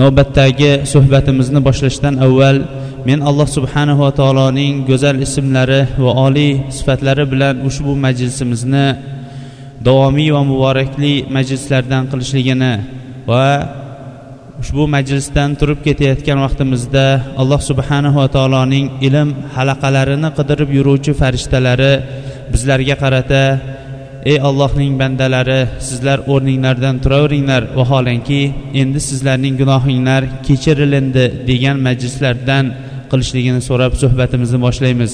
Navbatdagi suhbatimizni boshlashdan avval men alloh subhanahu va taoloning go'zal ismlari va oliy sifatlari bilan ushbu majlisimizni davomiy va muborakli majlislardan qilishligini va ushbu majlisdan turib ketayotgan vaqtimizda alloh subhanahu va taoloning ilm halaqalarini qidirib yuruvchi farishtalari bizlarga qarata ey allohning bandalari sizlar o'rninglardan turaveringlar. Vaholanki endi sizlarning gunohinglar kechirilindi degan majlislardan qilishligini so'rab suhbatimizni boshlaymiz.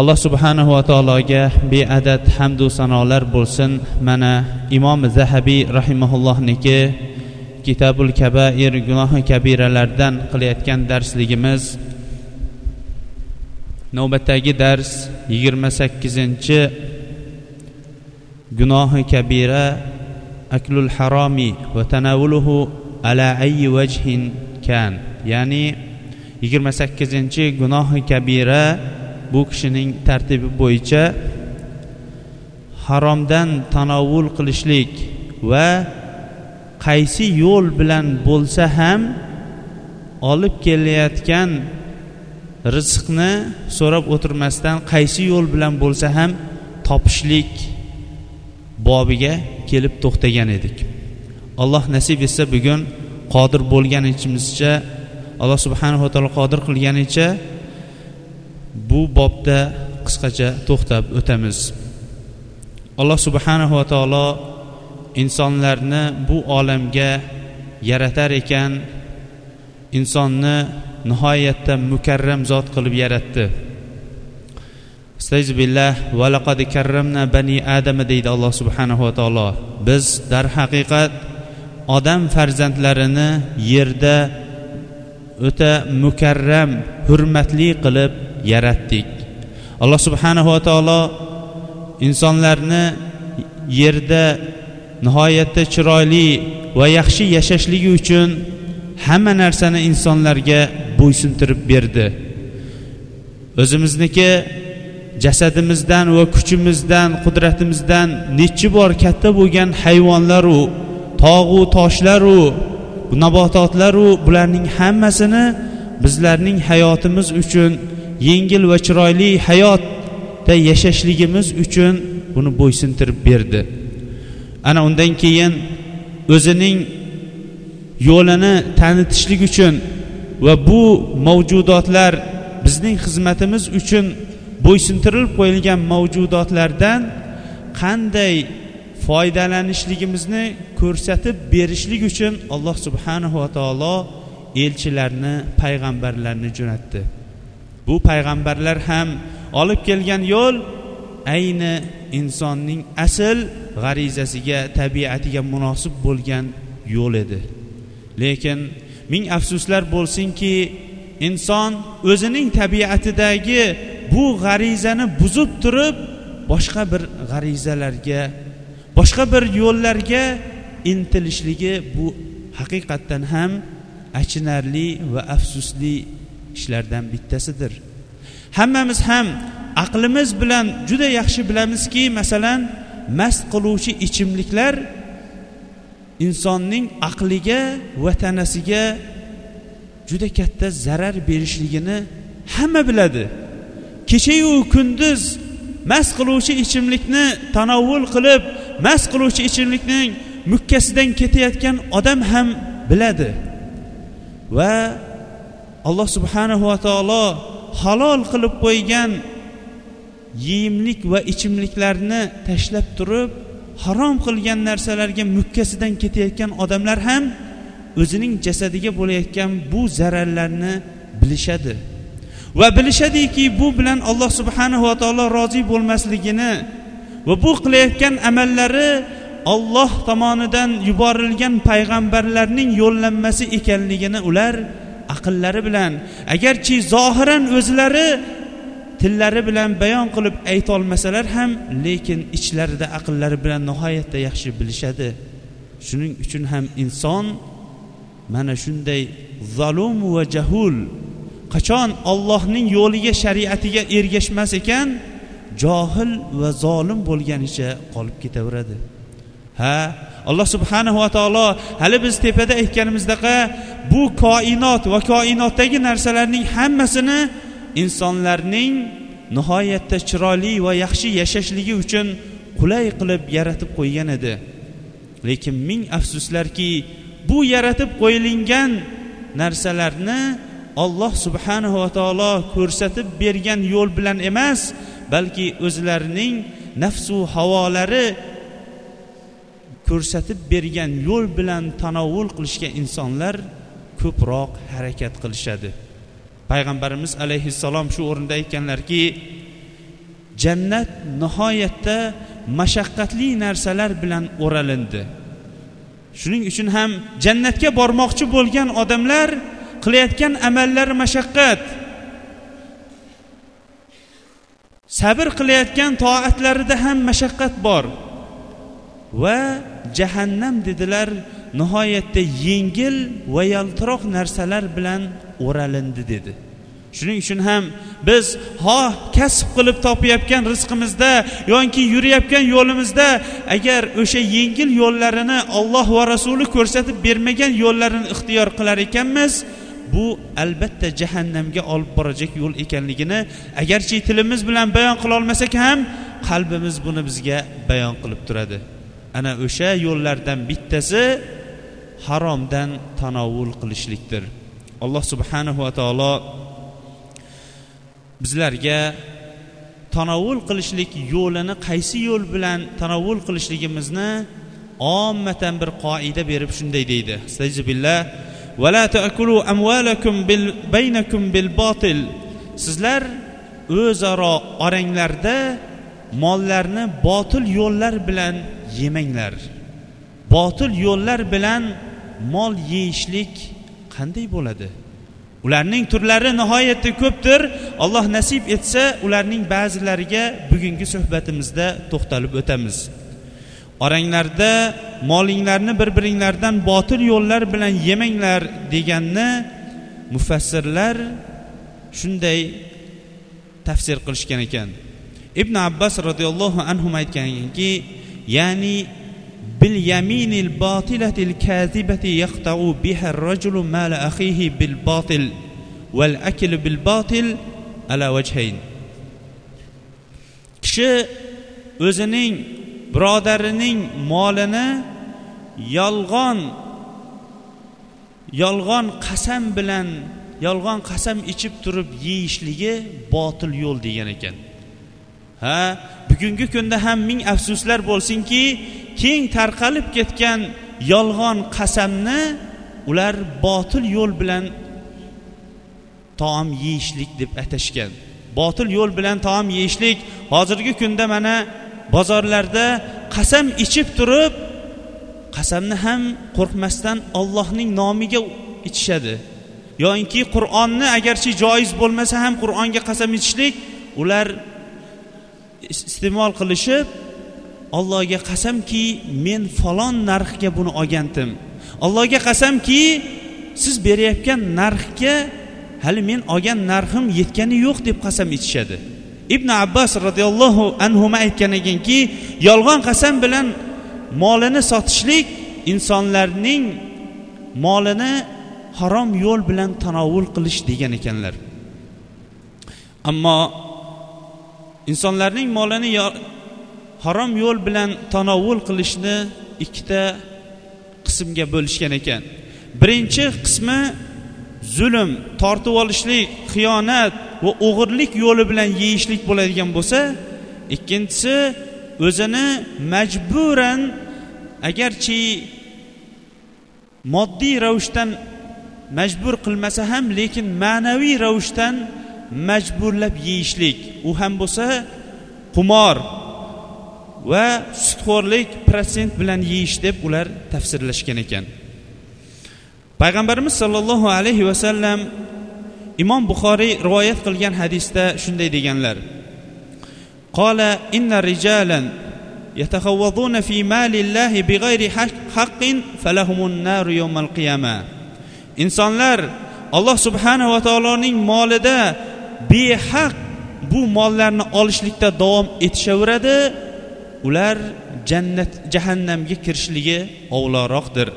Alloh subhanahu va taologa beadad hamdu sanolar bo'lsin. Mana imom zahabiy rahimaullohniki kitabul kabair gunohi kabiralardan qilayotgan darsligimiz. Navbatdagi dars yigirma sakkizinchi gunohi kabira aklul haromi va tanavuluhu ala ayyi vajhin kan. Ya'ni yigirma sakkizinchi gunohi kabira bu kishining tartibi bo'yicha haromdan tanovul qilishlik va qaysi yo'l bilan bo'lsa ham olib kelayotgan rizqni so'rab o'tirmasdan qaysi yo'l bilan bo'lsa ham topishlik bobiga kelib to'xtagan edik. Alloh nasib etsa bugun qodir bo'lganichimizcha alloh subhanava taolo qodir qilganicha bu bobda qisqacha to'xtab o'tamiz. Alloh subhanava taolo insonlarni bu olamga yaratar ekan insonni nihoyatda mukarram zot qilib yaratdi. Billah va laqad karramna bani adama deydi alloh subhanahu va taolo. Biz darhaqiqat odam farzandlarini yerda o'ta mukarram hurmatli qilib yaratdik. Alloh subhanahu va taolo insonlarni yerda nihoyatda chiroyli va yaxshi yashashligi uchun hamma narsani insonlarga bo'ysuntirib berdi. O'zimizniki jasadimizdan va kuchimizdan qudratimizdan nechi bor katta bo'lgan hayvonlaru tog'u toshlaru nabototlaru bularning hammasini bizlarning hayotimiz uchun yengil va chiroyli hayotda yashashligimiz uchun buni bo'ysuntirib berdi. Ana undan keyin o'zining yo'lini tanitishlik uchun va bu mavjudotlar bizning xizmatimiz uchun bo'ysuntirib qo'yilgan mavjudotlardan qanday foydalanishligimizni ko'rsatib berishlik uchun alloh subhanahu va taolo elchilarni payg'ambarlarni jo'natdi. Bu payg'ambarlar ham olib kelgan yo'l ayni insonning asl g'arizasiga tabiatiga munosib bo'lgan yo'l edi. Lekin ming afsuslar bo'lsinki inson o'zining tabiatidagi bu g'arizani buzib turib boshqa bir g'arizalarga boshqa bir yo'llarga intilishligi bu haqiqatdan ham achinarli va afsusli ishlardan bittasidir. Hammamiz ham aqlimiz bilan juda yaxshi bilamizki masalan mast qiluvchi ichimliklar insonning aqliga va tanasiga juda katta zarar berishligini hamma biladi. Kechayu kunduz mast qiluvchi ichimlikni tanovvul qilib mast qiluvchi ichimlikning mukkasidan ketayotgan odam ham biladi. Va alloh subhanahu va taolo halol qilib qo'ygan yeyimlik va ichimliklarni tashlab turib harom qilgan narsalarga mukkasidan ketayotgan odamlar ham o'zining jasadiga bo'layotgan bu zararlarni bilishadi. Va bilishadiki bu bilan alloh subhanahu va taolo rozi bo'lmasligini va bu qilayotgan amallari olloh tomonidan yuborilgan payg'ambarlarning yo'llanmasi ekanligini ular aqllari bilan agarchi zohiran o'zlari tillari bilan bayon qilib aytolmasalar ham lekin ichlarida aqllari bilan nihoyatda yaxshi bilishadi. Shuning uchun ham inson mana shunday zalum va jahul qachon ollohning yo'liga shariatiga ergashmas ekan johil va zolim bo'lganicha qolib ketaveradi. Ha alloh subhanahu va taolo hali biz tepada aytganimizdaqa bu koinot va koinotdagi narsalarning hammasini insonlarning nihoyatda chiroyli va yaxshi yashashligi uchun qulay qilib yaratib qo'ygan edi. Lekin ming afsuslarki bu yaratib qo'yilgan narsalarni olloh subhanahu va taolo ko'rsatib bergan yo'l bilan emas balki o'zlarining nafsu havolari ko'rsatib bergan yo'l bilan tanovvul qilishga insonlar ko'proq harakat qilishadi. Payg'ambarimiz alayhissalom shu o'rinda aytganlarki jannat nihoyatda mashaqqatli narsalar bilan o'ralindi. Shuning uchun ham jannatga bormoqchi bo'lgan odamlar qilayotgan amallar mashaqqat. Sabr qilayotgan toatlarida ham mashaqqat bor. Va jahannam dedilar nihoyatda yengil va yaltiroq narsalar bilan o'ralindi dedi. Shuning uchun ham biz xoh kasb qilib topayotgan rizqimizda yoki yurayotgan yo'limizda agar o'sha yengil yo'llarini olloh va rasuli ko'rsatib bermagan yo'llarini ixtiyor qilar ekanmiz bu albatta jahannamga olib borajak yo'l ekanligini agarchi tilimiz bilan bayon qilolmasak ham qalbimiz buni bizga bayon qilib turadi. Ana o'sha yo'llardan bittasi haromdan tanovul qilishlikdir. Alloh subhanahu va taolo bizlarga tanovul qilishlik yo'lini qaysi yo'l bilan tanovul qilishligimizni ommatan bir qoida berib shunday deydi. Billah. ولا تأكلوا أموالكم bil baynakum bil botil sizlar o'zaro oranglarda mollarni botil yo'llar bilan yemanglar. Botil yo'llar bilan mol yeyishlik qanday bo'ladi? Ularning turlari nihoyatda ko'pdir. Alloh nasib etsa ularning ba'zilariga bugungi suhbatimizda to'xtalib o'tamiz. Oranglarda molinglarni bir biringlardan botil yo'llar bilan yemanglar deganni mufassirlar shunday tafsir qilishgan ekan. Ibn abbos roziyallohu anhu aytgan ekanki ya'ni bil yaminil botilatil kazibati yaqta'u biha rajulu mala akhihi bil botil wal akl bil botil ala vajhayn kishi o'zining birodarining molini yolg'on yolg'on qasam bilan yolg'on qasam ichib turib yeyishligi botil yo'l degan ekan. Ha bugungi kunda ham ming afsuslar bo'lsinki keng tarqalib ketgan yolg'on qasamni ular botil yo'l bilan taom yeyishlik deb atashgan. Botil yo'l bilan taom yeyishlik. Hozirgi kunda mana bozorlarda qasam ichib turib qasamni ham qo'rqmasdan ollohning nomiga ichishadi. Yoinki qur'onni agarchi joiz bo'lmasa ham qur'onga qasam ichishlik ular iste'mol qilishib allohga qasamki men falon narxga buni olgandim. Allohga qasamki siz berayotgan narxga hali men olgan narxim yetgani yo'q deb qasam ichishadi. Ibn abbos roziyallohu anhu aytgan ekanki yolg'on qasam bilan molini sotishlik insonlarning molini harom yo'l bilan tanovul qilish degan ekanlar. Ammo insonlarning molini harom yo'l bilan tanovul qilishni ikkita qismga bo'lishgan ekan. Birinchi qismi zulm tortib olishlik xiyonat va o'g'irlik yo'li bilan yeyishlik bo'ladigan bo'lsa ikkinchisi o'zini majburan agarchi moddiy ravishdan majbur qilmasa ham lekin ma'naviy ravishdan majburlab yeyishlik. U ham bo'lsa qumor va sutxo'rlik protsent bilan yeyish deb ular tafsirlashgan ekan. payg'ambarimiz sollallohu alayhi vasallam imom buxoriy rivoyat qilgan hadisda shunday deganlar qola inna rijalan يتخوضون في مال الله بغير حق فلهم النار يوم القيامة insonlar alloh subhanahu va taoloning molida behaq bu mollarni olishlikda davom etishaveradi ular jannat jahannamga kirishligi ovloroqdir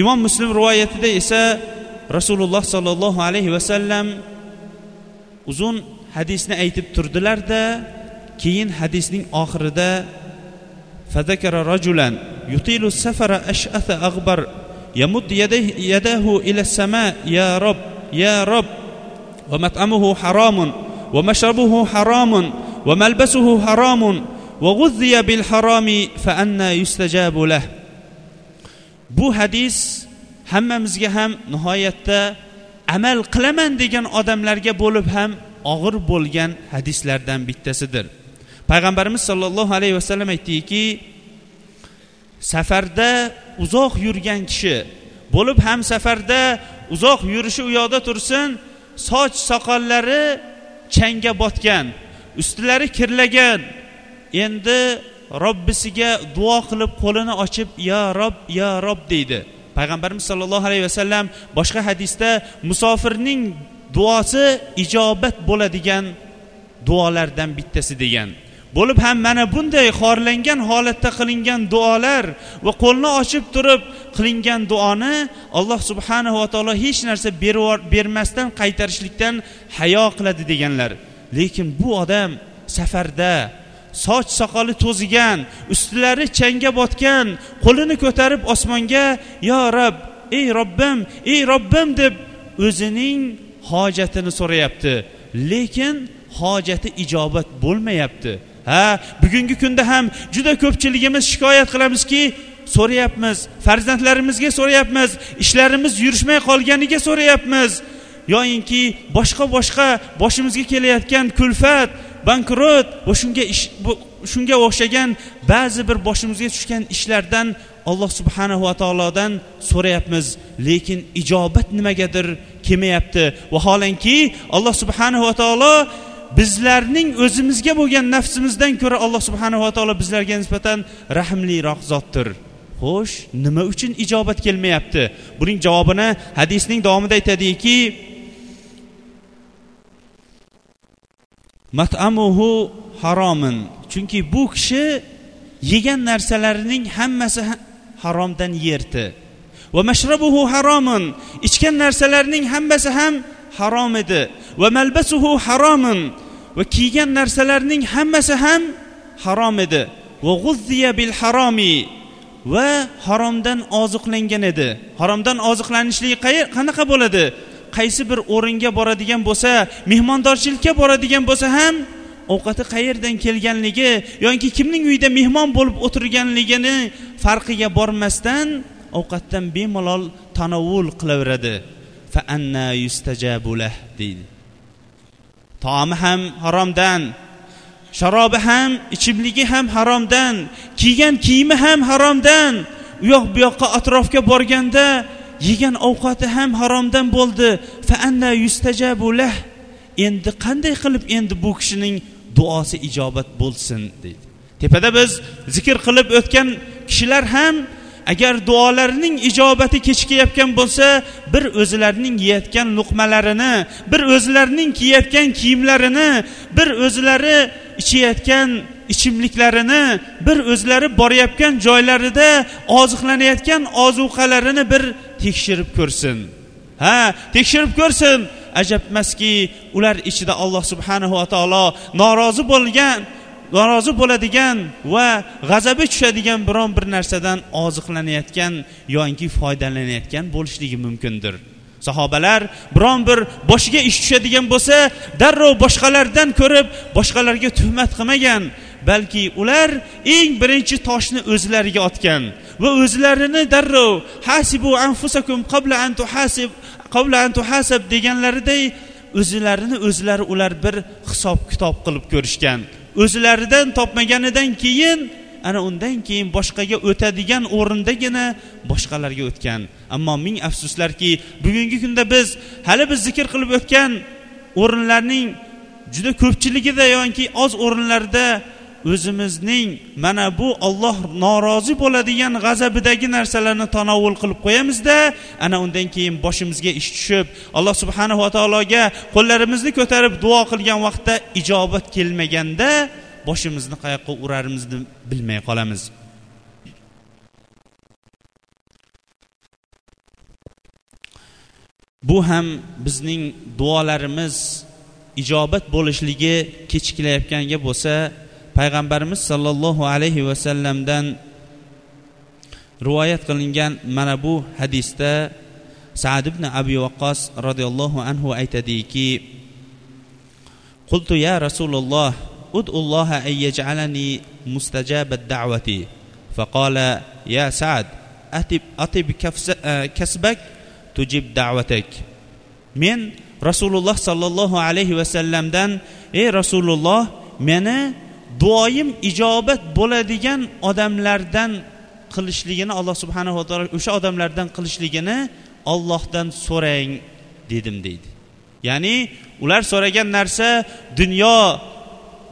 imom muslim rivoyatida esa rasululloh sollallohu alayhi vasallam uzun hadisni aytib turdilarda keyin hadisning oxirida فذكر رجلا يطيل السفر أشأث أغبر يمد يده, يده إلى السماء يا رب يا رب ومطعمه حرام ومشربه حرام وملبسه حرام وغذي بالحرام فأنا يستجاب له bu hadis hammamizga ham nihoyatda amal qilaman degan odamlarga bo'lib ham og'ir bo'lgan hadislardan bittasidir. Payg'ambarimiz sollallohu alayhi vasallam aytdiki safarda uzoq yurgan kishi bo'lib ham safarda uzoq yurishi u yoqda tursin soch soqollari changga botgan ustilari kirlagan. Endi robbisiga duo qilib qo'lini ochib yo rob yo rob deydi. Payg'ambarimiz sollallohu alayhi vasallam boshqa hadisda musofirning duosi ijobat bo'ladigan duolardan bittasi degan. Bo'lib ham mana bunday xorlangan holatda qilingan duolar va qo'lni ochib turib qilingan duoni alloh subhanahu va taolo hech narsa bermasdan qaytarishlikdan hayo qiladi deganlar. Lekin bu odam safarda soch soqoli to'zigan ustilari changga botgan qo'lini ko'tarib osmonga yo rab ey robbim ey robbim deb o'zining hojatini so'rayapti. Lekin hojati ijobat bo'lmayapti. Ha bugungi kunda ham juda ko'pchiligimiz shikoyat qilamizki so'rayapmiz farzandlarimizga so'rayapmiz ishlarimiz yurishmay qolganiga so'rayapmiz. Yoyinki boshqa boshqa boshimizga kelayotgan kulfat bankrot va shunga ish shunga o'xshagan ba'zi bir boshimizga tushgan ishlardan alloh subhanahu va taolodan so'rayapmiz. Lekin ijobat nimagadir kelmayapti. Vaholanki alloh subhanahu va taolo bizlarning o'zimizga bo'lgan nafsimizdan ko'ra alloh subhanahu va taolo bizlarga nisbatan rahmliroq zotdir. Xo'sh nima uchun ijobat kelmayapti? Buning javobini hadisning davomida aytadiki matamuhu haromin chunki bu kishi yegan narsalarining hammasi haromdan yerdi va mashrabuhu haromin ichgan narsalarning hammasi ham harom edi. Va malbasuhu haromin va kiygan narsalarning hammasi ham harom edi. Va g'uzziya bil haromi. Va haromdan oziqlangan edi. Haromdan oziqlanishlik qanaqa bo'ladi? Qaysi bir o'ringa boradigan bo'lsa mehmondorchilikka boradigan bo'lsa ham ovqati qayerdan kelganligi yoki kimning uyida mehmon bo'lib o'tirganligini farqiga bormasdan ovqatdan bemalol tanovul qilaveradi. Fa anna yustajabulah deydi. Taomi ham haromdan sharobi ham ichimligi ham haromdan kiygan kiyimi ham haromdan u yoq bu yoqqa atrofga borganda yegan ovqati ham haromdan bo'ldi. Fa endi qanday qilib endi bu kishining duosi ijobat bo'lsin deydi. Tepada biz zikr qilib o'tgan kishilar ham agar duolarining ijobati kechikayotgan bo'lsa bir o'zlarining yeyotgan luqmalarini bir o'zlarining kiyayotgan kiyimlarini bir o'zlari ichayotgan ichimliklarini bir o'zlari borayotgan joylarida oziqlanayotgan ozuqalarini bir tekshirib ko'rsin. Ha tekshirib ko'rsin. Ajab emaski ular ichida alloh subhanahu va taolo norozi bo'lgan norozi bo'ladigan va g'azabi tushadigan biron bir narsadan oziqlanayotgan yoki foydalanayotgan bo'lishligi mumkindir. Sahobalar biron bir boshiga ish tushadigan bo'lsa darrov boshqalardan ko'rib boshqalarga tuhmat qilmagan balki ular eng birinchi toshni o'zlariga otgan. Va o'zlarini darrov hasibu anfusakum qabla an tuhasib qabla an tuhasab deganlariday o'zlarini o'zlari ular bir hisob kitob qilib ko'rishgan. O'zlaridan topmaganidan keyin ana undan keyin boshqaga o'tadigan o'rindagina boshqalarga o'tgan. Ammo ming afsuslarki bugungi kunda biz hali biz zikr qilib o'tgan o'rinlarning juda ko'pchiligida yoki oz o'rinlarda o'zimizning mana bu olloh norozi bo'ladigan g'azabidagi narsalarni tanovul qilib qo'yamizda. Ana undan keyin boshimizga ish tushib alloh subhanahu va taologa qo'llarimizni ko'tarib duo qilgan vaqtda ijobat kelmaganda boshimizni qayoqqa urarimizni bilmay qolamiz. Bu ham bizning duolarimiz ijobat bo'lishligi kechiklayotganga bo'lsa payg'ambarimiz sollallohu alayhi vasallamdan rivoyat qilingan mana bu hadisda sad ibn abi vaqqos roziyallohu anhu aytadiki qultu ya rasululloh udulloha ay yaj'alani mustajabat da'vati faqala ya sad atib atib eh, kasbak tujib da'vatak men rasululloh sollallohu alayhi vasallamdan ey rasululloh meni doim ijobat bo'ladigan odamlardan qilishligini alloh subhanava taolo o'sha odamlardan qilishligini ollohdan so'rang dedim deydi. Ya'ni ular so'ragan narsa dunyo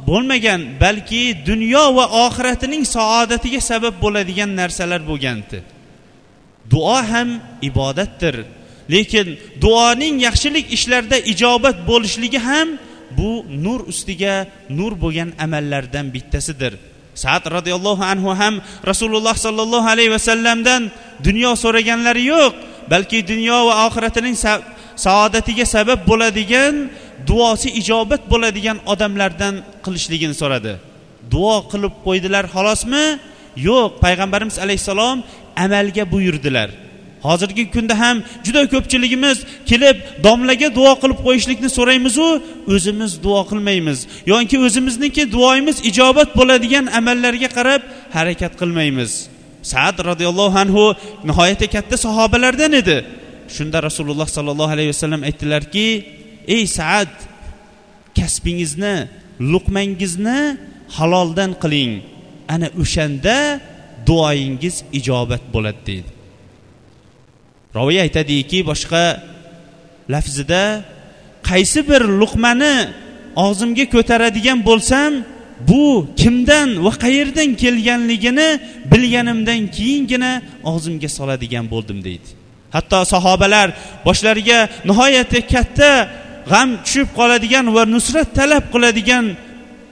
bo'lmagan balki dunyo va oxiratining saodatiga sabab bo'ladigan narsalar bo'lgandi duo ham ibodatdir. Lekin duoning yaxshilik ishlarda ijobat bo'lishligi ham bu nur ustiga nur bo'lgan amallardan bittasidir. Saad roziyallohu anhu ham rasululloh sollallohu alayhi vasallamdan dunyo so'raganlari yo'q balki dunyo va oxiratining saodatiga sabab bo'ladigan duosi ijobat bo'ladigan odamlardan qilishligini so'radi. Duo qilib qo'ydilar xolosmi yo'q payg'ambarimiz alayhissalom amalga buyurdilar. Hozirgi kunda ham juda ko'pchiligimiz kelib domlaga duo qilib qo'yishlikni so'raymizu o'zimiz duo qilmaymiz. Yoki o'zimizniki duoyimiz ijobat bo'ladigan amallarga qarab harakat qilmaymiz. Saad roziyallohu anhu nihoyatda katta sahobalardan edi. Shunda rasululloh sollallohu alayhi vasallam aytdilarki ey saad kasbingizni luqmangizni haloldan qiling. Ana o'shanda duoyingiz ijobat bo'ladi deydi. Roviy aytadiki boshqa lafzida qaysi bir luqmani og'zimga ko'taradigan bo'lsam bu kimdan va qayerdan kelganligini bilganimdan keyingina og'zimga soladigan bo'ldim deydi. Hatto sahobalar boshlariga nihoyatda katta g'am tushib qoladigan va nusrat talab qiladigan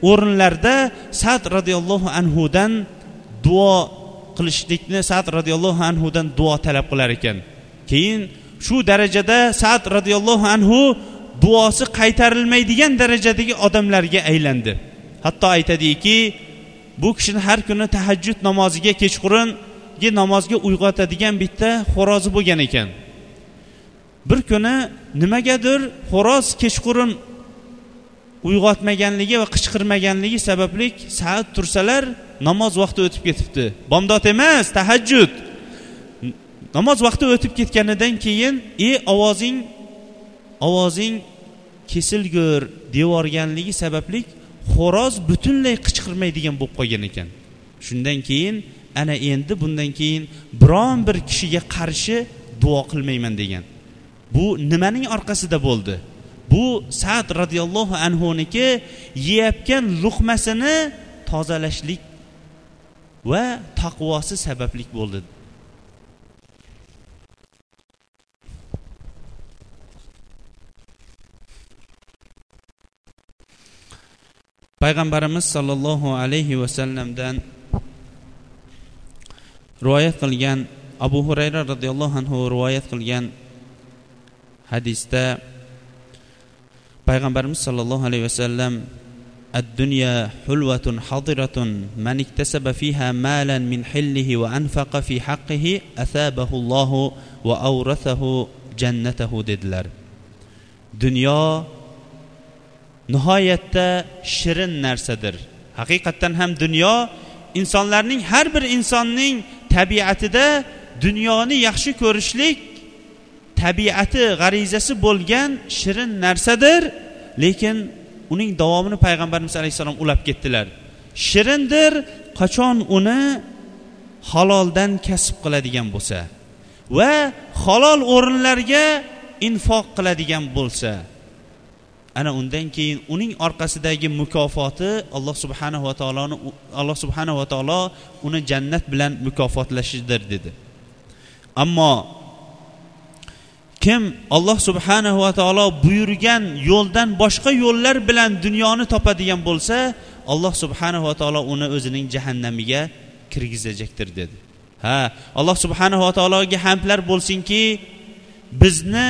o'rinlarda sad roziyallohu anhudan duo qilishlikni sad roziyallohu anhudan duo talab qilar ekan. Keyin shu darajada sad roziyallohu anhu duosi qaytarilmaydigan darajadagi odamlarga aylandi. Hatto aytadiki bu kishini har kuni tahajjud namoziga kechqurungi namozga uyg'otadigan bitta xo'rozi bo'lgan ekan. Bir kuni nimagadir xo'roz kechqurun uyg'otmaganligi va qichqirmaganligi sababli saat tursalar namoz vaqti o'tib ketibdi. Bomdod emas tahajjud. Namoz vaqti o'tib ketganidan keyin e ovozing ovozing kesilgur devorganligi sababli xo'roz butunlay qichqirmaydigan bo'lib qolgan ekan. Shundan keyin ana endi bundan keyin biron bir kishiga qarshi duo qilmayman degan. Bu nimaning orqasida bo'ldi? Bu sad roziyallohu anhuniki yeyayotgan luqmasini tozalashlik va taqvosi sabablik bo'ldi. Payg'ambarimiz sollallohu alayhi vasallamdan rivoyat qilgan abu hurayra roziyallohu anhu rivoyat qilgan hadisda payg'ambarimiz sollallohu alayhi vasallam الدنيا حلوة حضرة من اكتسب فيها مالا من حله وأنفق في حقه أثابه الله وأورثه جنته dedilar dunyo nihoyatda shirin narsadir. Haqiqatdan ham dunyo insonlarning har bir insonning tabiatida dunyoni yaxshi ko'rishlik tabiati g'arizasi bo'lgan shirin narsadir. Lekin uning davomini payg'ambarimiz alayhissalom ulab ketdilar. Shirindir qachon uni haloldan kasb qiladigan bo'lsa va halol o'rinlarga infoq qiladigan bo'lsa. Ana undan keyin uning orqasidagi mukofoti alloh subhanahu va taoloni alloh subhanahu va taolo uni jannat bilan mukofotlashidir dedi. Ammo kim alloh subhanahu va taolo buyurgan yo'ldan boshqa yo'llar bilan dunyoni topadigan bo'lsa alloh subhanahu va taolo uni o'zining jahannamiga kirgizajakdir dedi. Ha alloh subhanahu va taologa hamdlar bo'lsinki bizni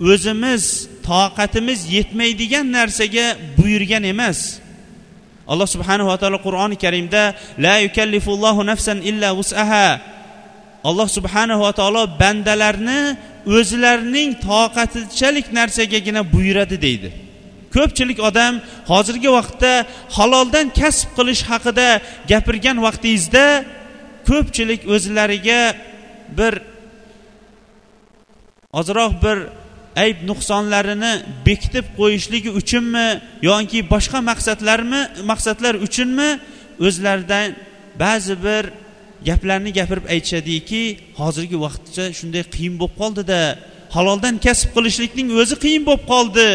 o'zimiz toqatimiz yetmaydigan narsaga buyurgan emas. Alloh subhanahu va taolo qur'oni karimda la yukallifullohu nafsan illa vus'aha alloh subhanahu va taolo bandalarni o'zlarining toqatichalik narsagagina buyuradi deydi. Ko'pchilik odam hozirgi vaqtda haloldan kasb qilish haqida gapirgan vaqtingizda ko'pchilik o'zlariga bir ozroq bir ayb nuqsonlarini bekitib qo'yishligi uchunmi yoki boshqa maqsadlarmi maqsadlar uchunmi? O'zlaridan ba'zi bir gaplarni gapirib aytishadiki hozirgi vaqtcha shunday qiyin bo'lib qoldida. Haloldan kasb qilishlikning o'zi qiyin bo'lib qoldi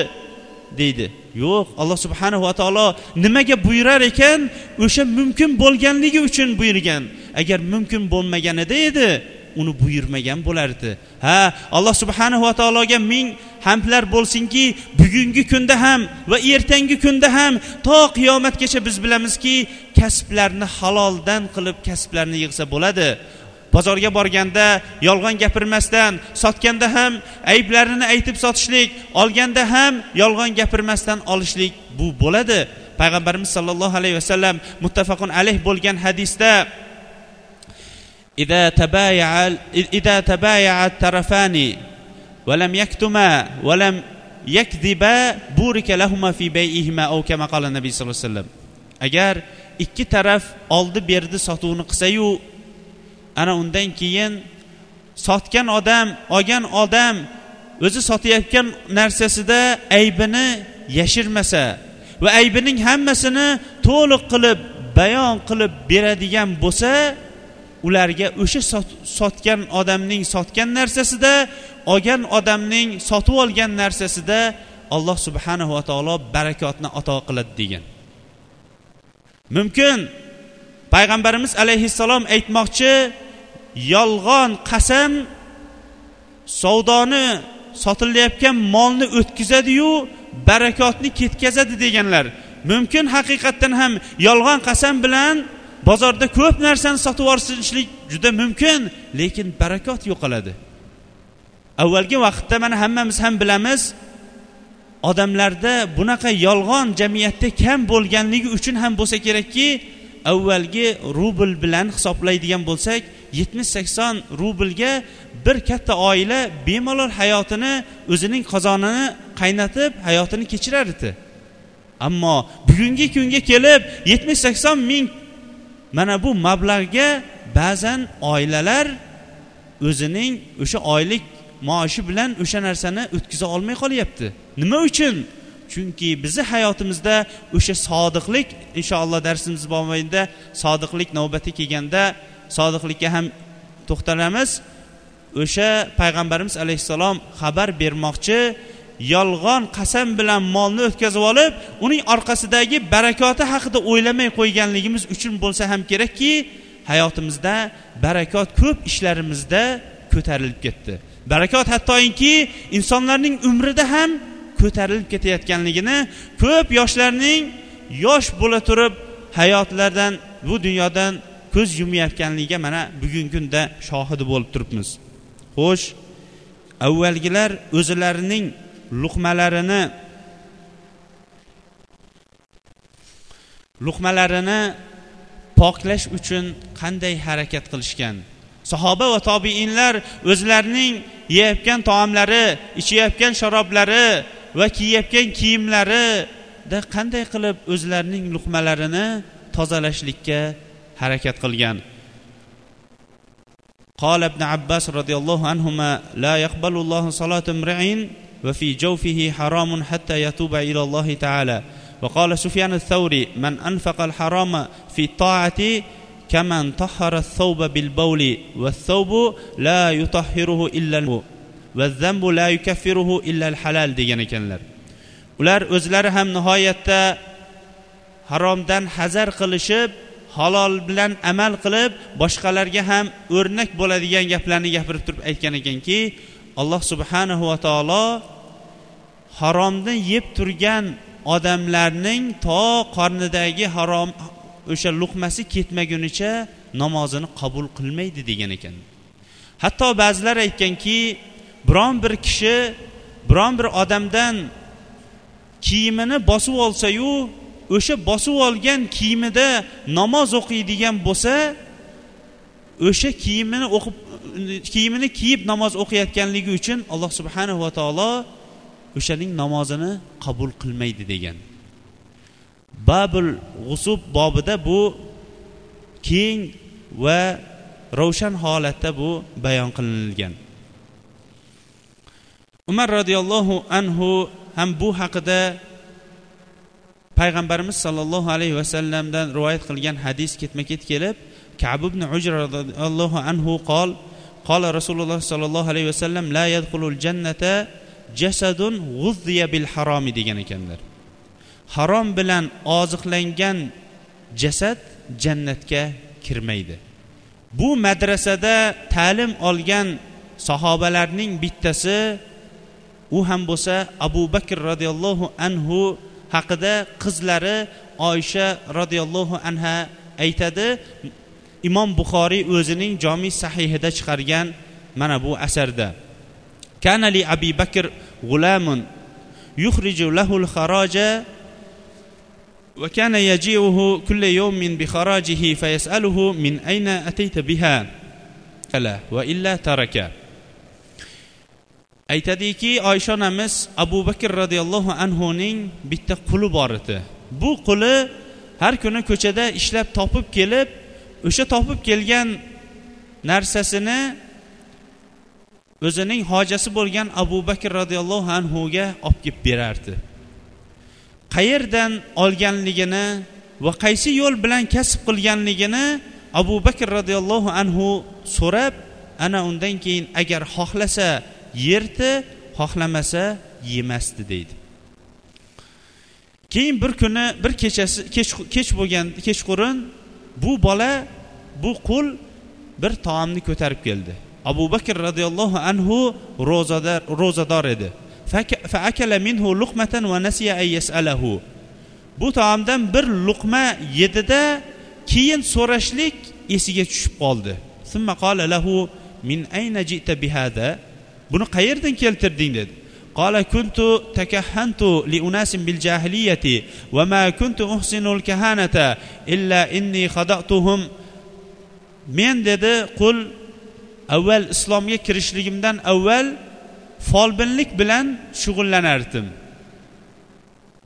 deydi. Yo'q alloh subhanahu va taolo nimaga buyurar ekan? O'sha mumkin bo'lganligi uchun buyurgan. Agar mumkin bo'lmaganida edi uni buyurmagan bo'lardi. Ha alloh subhanahu va taologa ming hamdlar bo'lsinki bugungi kunda ham va ertangi kunda ham to qiyomatgacha biz bilamizki kasblarni haloldan qilib kasblarni yig'sa bo'ladi. Bozorga borganda yolg'on gapirmasdan sotganda ham ayblarini aytib sotishlik olganda ham yolg'on gapirmasdan olishlik bu bo'ladi. Payg'ambarimiz sollallohu alayhi vasallam muttafaqun alayh bo'lgan hadisda إذا تبايع إذا تبايع الطرفان ولم يكتما ولم يكذبا بورك لهما في بيعهما أو كما قال النبي صلى الله عليه وسلم agar ikki taraf oldi berdi sotuvni qilsayu ana undan keyin sotgan odam olgan odam o'zi sotayotgan narsasida aybini yashirmasa va aybining hammasini to'liq qilib bayon qilib beradigan bo'lsa ularga o'sha sotgan odamning sotgan narsasida olgan odamning sotib olgan narsasida alloh subhanahu va taolo barakotni ato qiladi degan. Mumkin. Payg'ambarimiz alayhissalom aytmoqchi yolg'on qasam savdoni sotilayotgan molni o'tkazadiyu barakotni ketkazadi deganlar. Mumkin haqiqatdan ham yolg'on qasam bilan bozorda ko'p narsani sotib yuborishlik juda mumkin lekin barakot yo'qoladi. Avvalgi vaqtda mana hammamiz ham bilamiz odamlarda bunaqa yolg'on jamiyatda kam bo'lganligi uchun ham bo'lsa kerakki avvalgi rubl bilan hisoblaydigan bo'lsak yetmish sakson rublga bir katta oila bemalol hayotini o'zining qozonini qaynatib hayotini kechirar edi ammo bugungi kunga kelib yetmish sakson ming mana bu mablag'ga ba'zan oilalar o'zining o'sha oylik maoshi bilan o'sha narsani o'tkaza olmay qolyapti. Nima uchun? Chunki bizni hayotimizda o'sha sodiqlik inshaalloh darsimiz mobaynida sodiqlik navbati kelganda sodiqlikka ham to'xtalamiz. O'sha payg'ambarimiz alayhissalom xabar bermoqchi yolg'on qasam bilan molni o'tkazib olib uning orqasidagi barakoti haqida o'ylamay qo'yganligimiz uchun bo'lsa ham kerakki hayotimizda barakot ko'p ishlarimizda ko'tarilib ketdi. Barakot hattoki insonlarning umrida ham ko'tarilib ketayotganligini ko'p yoshlarning yosh bo'la turib hayotlardan bu dunyodan ko'z yumayotganligiga mana bugungi kunda shohidi bo'lib turibmiz. Xo'sh avvalgilar o'zlarining luqmalarini luqmalarini poklash uchun qanday harakat qilishgan sahoba va tobiinlar o'zlarining yeyotgan taomlari ichayotgan sharoblari va kiyayotgan kiyimlarida qanday qilib o'zlarining luqmalarini tozalashlikka harakat qilgan قال ابن عباس رضي الله عنهما لا يقبل الله صلاة امرئ وفي جوفه حرام حتى يتوب إلى الله تعالى وقال سفيان الثوري من أنفق الحرام في الطاعة كمن طهر الثوب بالبول والثوب لا يطهره إلا الماء والذنب لا يكفره إلا الحلال degan ekanlar ular o'zlari ham nihoyatda haromdan hazar qilishib halol bilan amal qilib boshqalarga ham o'rnak bo'ladigan gaplarni gapirib turib aytgan ekanki alloh subhanahu va taolo haromni yeb turgan odamlarning to qornidagi harom o'sha luqmasi ketmagunicha namozini qabul qilmaydi degan ekan. Hatto ba'zilar aytganki biron bir kishi biron bir odamdan kiyimini bosib olsayu o'sha bosib olgan kiyimida namoz o'qiydigan bo'lsa o'sha kiyimini o'qib kiyimini kiyib namoz o'qiyotganligi uchun alloh subhanahu va taolo o'shaning namozini qabul qilmaydi degan. Babul g'usub bobida bu keng va ravshan holatda bu bayon qilingan umar roziyallohu anhu ham bu haqida payg'ambarimiz sollallohu alayhi vasallamdan rivoyat qilgan hadis ketma ket kelib kab ibn ujra roziyallohu anhu qol qola rasululloh sollallohu alayhi vasallam la yadxulul jannata jasadun g'uzziya bil haromi degan ekanlar. Harom bilan oziqlangan jasad jannatga kirmaydi. Bu madrasada ta'lim olgan sahobalarning bittasi u ham bo'lsa abu bakr roziyallohu anhu haqida qizlari oysha roziyallohu anha aytadi. imom buxoriy o'zining jomi sahihida chiqargan mana bu asarda kanali abi bakr g'ulamun yuhriju lahul xaraja وكان يجيئه كل يوم بخراجه فيسأله من أين أتيت بها كلا وإلا ترك aytadiki oysha onamiz abu bakr roziyallohu anhuning bitta quli bor edi bu quli har kuni ko'chada ishlab topib kelib o'sha topib kelgan narsasini o'zining hojasi bo'lgan abu bakr roziyallohu anhuga olib kelib berardi. Qayerdan olganligini va qaysi yo'l bilan kasb qilganligini abu bakr roziyallohu anhu so'rab ana undan keyin agar xohlasa yerdi xohlamasa yemasdi deydi. Keyin bir kuni bir kechasi kech bo'lgan kechqurun bu bola bu qul bir taomni ko'tarib keldi. Abu bakr roziyallohu anhu ro'zador ro'zador edi. Faakala minhu luqmatan va nasiya ay yasalahu. Bu taomdan bir luqma yedida keyin so'rashlik esiga tushib qoldi. Summa qala lahu min ayna jita bihada buni qayerdan keltirding? dedi. قال كنت تكهنت لأناس بالجاهلية وما كنت أحسن الكهانة إلا إني خدعتهم men dedi qul avval islomga kirishligimdan avval folbinlik bilan shug'ullanardim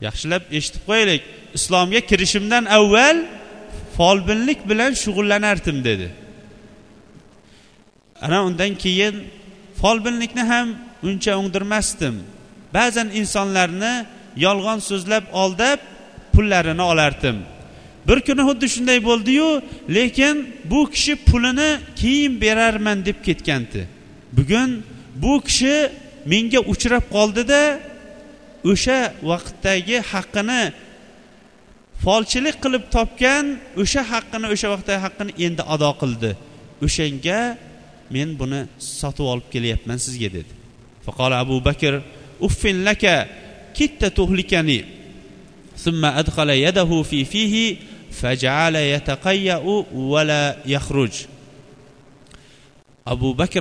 yaxshilab eshitib qo'yaylik islomga kirishimdan avval folbinlik bilan shug'ullanardim dedi ana undan keyin folbinlikni ham uncha o'ngdirmasdim ba'zan insonlarni yolg'on so'zlab aldab pullarini olardim. Bir kuni xuddi shunday bo'ldiyu lekin bu kishi pulini keyin berarman deb ketgandi bugun bu kishi menga uchrab qoldida o'sha vaqtdagi haqqini folchilik qilib topgan o'sha haqqini o'sha vaqtdagi haqqini endi ado qildi. O'shanga men buni sotib olib kelyapman sizga dedi. فقال أبو بكر أف لك كدت تهلكني. ثم أدخل يده في فيه فجعل يتقيأ ولا يخرج. abu bakr